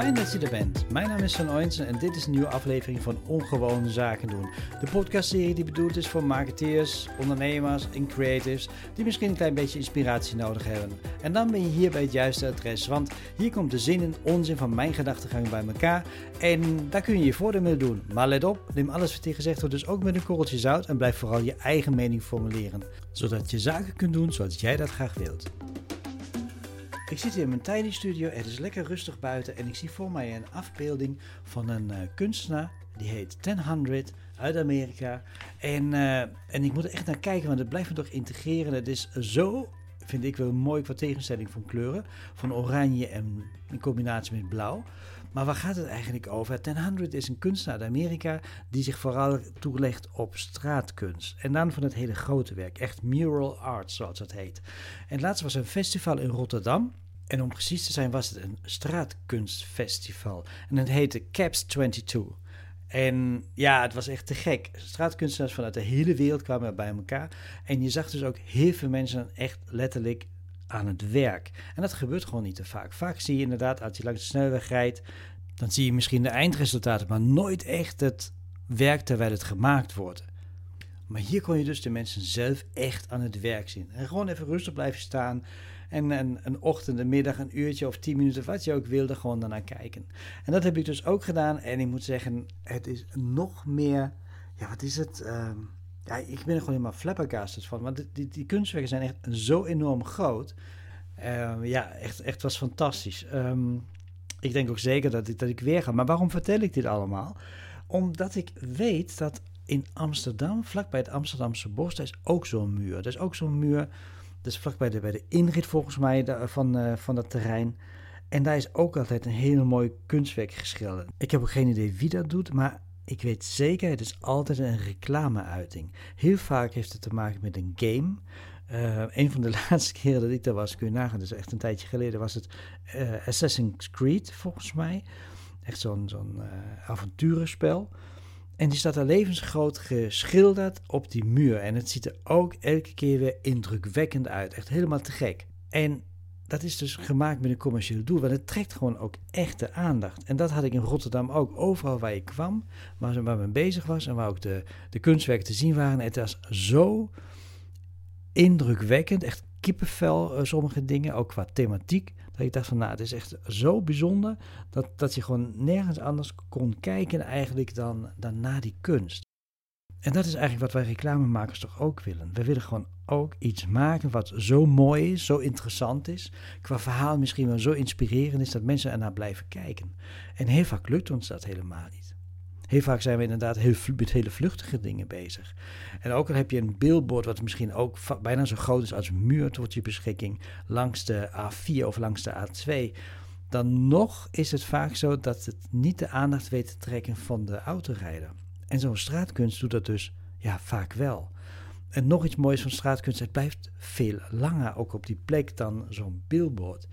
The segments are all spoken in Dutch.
Fijn dat je er bent. Mijn naam is Van Oinsen en dit is een nieuwe aflevering van Ongewone Zaken doen. De podcastserie die bedoeld is voor marketeers, ondernemers en creatives die misschien een klein beetje inspiratie nodig hebben. En dan ben je hier bij het juiste adres, want hier komt de zin en onzin van mijn gedachtegang bij elkaar en daar kun je je voordeel mee doen. Maar let op, neem alles wat hier gezegd wordt dus ook met een korreltje zout en blijf vooral je eigen mening formuleren, zodat je zaken kunt doen zoals jij dat graag wilt. Ik zit in mijn tiny studio, het is lekker rustig buiten en ik zie voor mij een afbeelding van een uh, kunstenaar. Die heet 100 uit Amerika. En, uh, en ik moet er echt naar kijken, want het blijft me toch integreren. Het is zo, vind ik wel mooi qua tegenstelling van kleuren. Van oranje en in combinatie met blauw. Maar waar gaat het eigenlijk over? 100 is een kunstenaar uit Amerika die zich vooral toelegt op straatkunst. En dan van het hele grote werk, echt mural art zoals het heet. En laatst was een festival in Rotterdam. En om precies te zijn was het een straatkunstfestival. En het heette Caps 22. En ja, het was echt te gek. Straatkunstenaars vanuit de hele wereld kwamen bij elkaar. En je zag dus ook heel veel mensen echt letterlijk aan het werk. En dat gebeurt gewoon niet te vaak. Vaak zie je inderdaad, als je langs de snelweg rijdt, dan zie je misschien de eindresultaten, maar nooit echt het werk terwijl het gemaakt wordt. Maar hier kon je dus de mensen zelf echt aan het werk zien. En gewoon even rustig blijven staan. En een, ochtend, een middag, een uurtje of tien minuten, wat je ook wilde, gewoon daarnaar kijken. En dat heb ik dus ook gedaan. En ik moet zeggen, het is nog meer. Ja, wat is het? Uh, ja, ik ben er gewoon helemaal flabbergasted van. Want die, die, kunstwerken zijn echt zo enorm groot. Uh, ja, echt, echt was fantastisch. Um, ik denk ook zeker dat ik, dat ik weer ga. Maar waarom vertel ik dit allemaal? Omdat ik weet dat in Amsterdam, vlakbij het Amsterdamse bos, daar is ook zo'n muur. Er is ook zo'n muur, dat is vlakbij de, bij de inrit volgens mij van, uh, van dat terrein. En daar is ook altijd een heel mooi kunstwerk geschilderd. Ik heb ook geen idee wie dat doet, maar ik weet zeker, het is altijd een reclameuiting. Heel vaak heeft het te maken met een game. Uh, een van de laatste keren dat ik daar was, kun je nagaan, dus echt een tijdje geleden, was het uh, Assassin's Creed volgens mij. Echt zo'n zo'n uh, avonturenspel. En die staat er levensgroot geschilderd op die muur. En het ziet er ook elke keer weer indrukwekkend uit. Echt helemaal te gek. En dat is dus gemaakt met een commercieel doel, want het trekt gewoon ook echte aandacht. En dat had ik in Rotterdam ook, overal waar ik kwam, waar, waar men bezig was en waar ook de, de kunstwerken te zien waren. Het was zo indrukwekkend, echt kippenvel, uh, sommige dingen, ook qua thematiek. Dat ik dacht van, nou, het is echt zo bijzonder dat, dat je gewoon nergens anders kon kijken eigenlijk dan, dan naar die kunst. En dat is eigenlijk wat wij reclamemakers toch ook willen. We willen gewoon ook iets maken wat zo mooi is, zo interessant is, qua verhaal misschien wel zo inspirerend is dat mensen ernaar blijven kijken. En heel vaak lukt ons dat helemaal niet. Heel vaak zijn we inderdaad heel, met hele vluchtige dingen bezig. En ook al heb je een billboard wat misschien ook bijna zo groot is als een muur tot je beschikking langs de A4 of langs de A2, dan nog is het vaak zo dat het niet de aandacht weet te trekken van de autorijder. En zo'n straatkunst doet dat dus ja, vaak wel. En nog iets moois van straatkunst, het blijft veel langer ook op die plek dan zo'n billboard.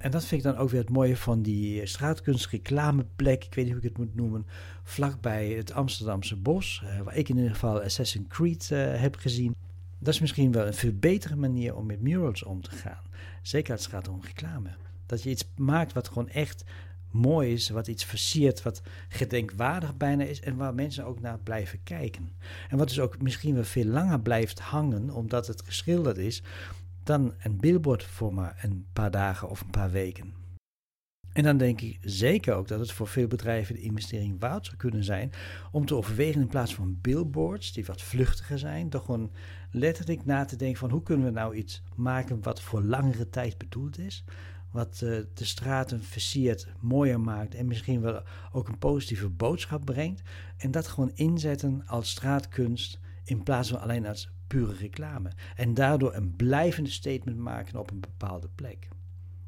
En dat vind ik dan ook weer het mooie van die straatkunstreclameplek, ik weet niet hoe ik het moet noemen, vlakbij het Amsterdamse bos, uh, waar ik in ieder geval Assassin's Creed uh, heb gezien. Dat is misschien wel een veel betere manier om met murals om te gaan. Zeker als het gaat om reclame. Dat je iets maakt wat gewoon echt mooi is, wat iets versiert, wat gedenkwaardig bijna is en waar mensen ook naar blijven kijken. En wat dus ook misschien wel veel langer blijft hangen, omdat het geschilderd is, dan een billboard voor maar een paar dagen of een paar weken. En dan denk ik zeker ook dat het voor veel bedrijven de investering waard zou kunnen zijn om te overwegen in plaats van billboards die wat vluchtiger zijn, toch gewoon letterlijk na te denken van hoe kunnen we nou iets maken wat voor langere tijd bedoeld is, wat uh, de straten versiert, mooier maakt en misschien wel ook een positieve boodschap brengt. En dat gewoon inzetten als straatkunst in plaats van alleen als pure reclame. En daardoor een blijvende statement maken op een bepaalde plek.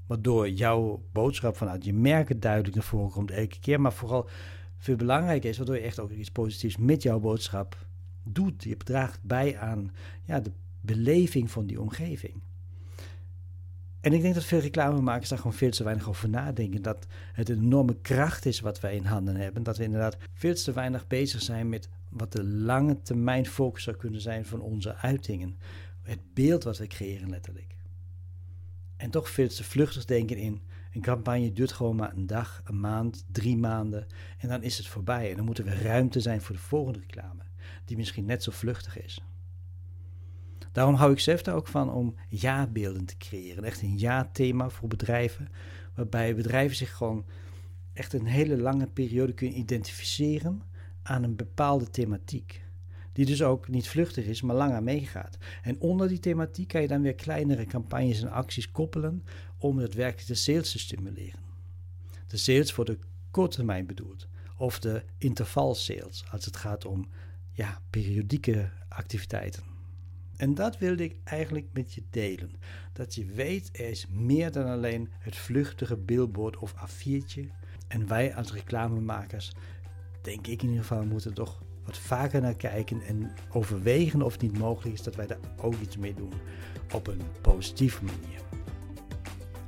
Waardoor jouw boodschap vanuit je merken duidelijk naar voren komt elke keer, maar vooral veel belangrijker is, waardoor je echt ook iets positiefs met jouw boodschap doet. Je draagt bij aan ja, de beleving van die omgeving. En ik denk dat veel reclamemakers daar gewoon veel te weinig over nadenken. Dat het een enorme kracht is wat wij in handen hebben. Dat we inderdaad veel te weinig bezig zijn met wat de lange termijn focus zou kunnen zijn van onze uitingen. Het beeld wat we creëren letterlijk. En toch veel te vluchtig denken in Een campagne duurt gewoon maar een dag, een maand, drie maanden en dan is het voorbij. En dan moet er weer ruimte zijn voor de volgende reclame, die misschien net zo vluchtig is. Daarom hou ik zelf er ook van om jaarbeelden te creëren. Echt een jaarthema voor bedrijven, waarbij bedrijven zich gewoon echt een hele lange periode kunnen identificeren aan een bepaalde thematiek. Die dus ook niet vluchtig is, maar langer meegaat. En onder die thematiek kan je dan weer kleinere campagnes en acties koppelen om het werkelijk de sales te stimuleren. De sales voor de korte termijn bedoeld. Of de interval sales als het gaat om ja, periodieke activiteiten. En dat wilde ik eigenlijk met je delen. Dat je weet, er is meer dan alleen het vluchtige billboard of A4'tje. En wij als reclamemakers, denk ik in ieder geval, moeten toch wat vaker naar kijken en overwegen of het niet mogelijk is dat wij daar ook iets mee doen op een positieve manier.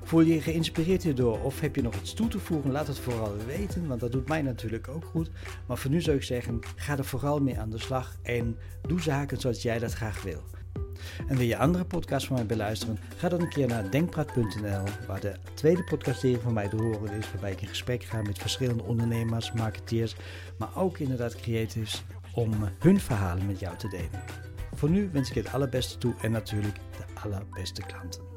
Voel je je geïnspireerd hierdoor of heb je nog iets toe te voegen? Laat het vooral weten, want dat doet mij natuurlijk ook goed. Maar voor nu zou ik zeggen, ga er vooral mee aan de slag en doe zaken zoals jij dat graag wil. En wil je andere podcasts van mij beluisteren? Ga dan een keer naar denkpraat.nl, waar de tweede podcastserie van mij te horen is, waarbij ik in gesprek ga met verschillende ondernemers, marketeers, maar ook inderdaad creatives, om hun verhalen met jou te delen. Voor nu wens ik je het allerbeste toe en natuurlijk de allerbeste klanten.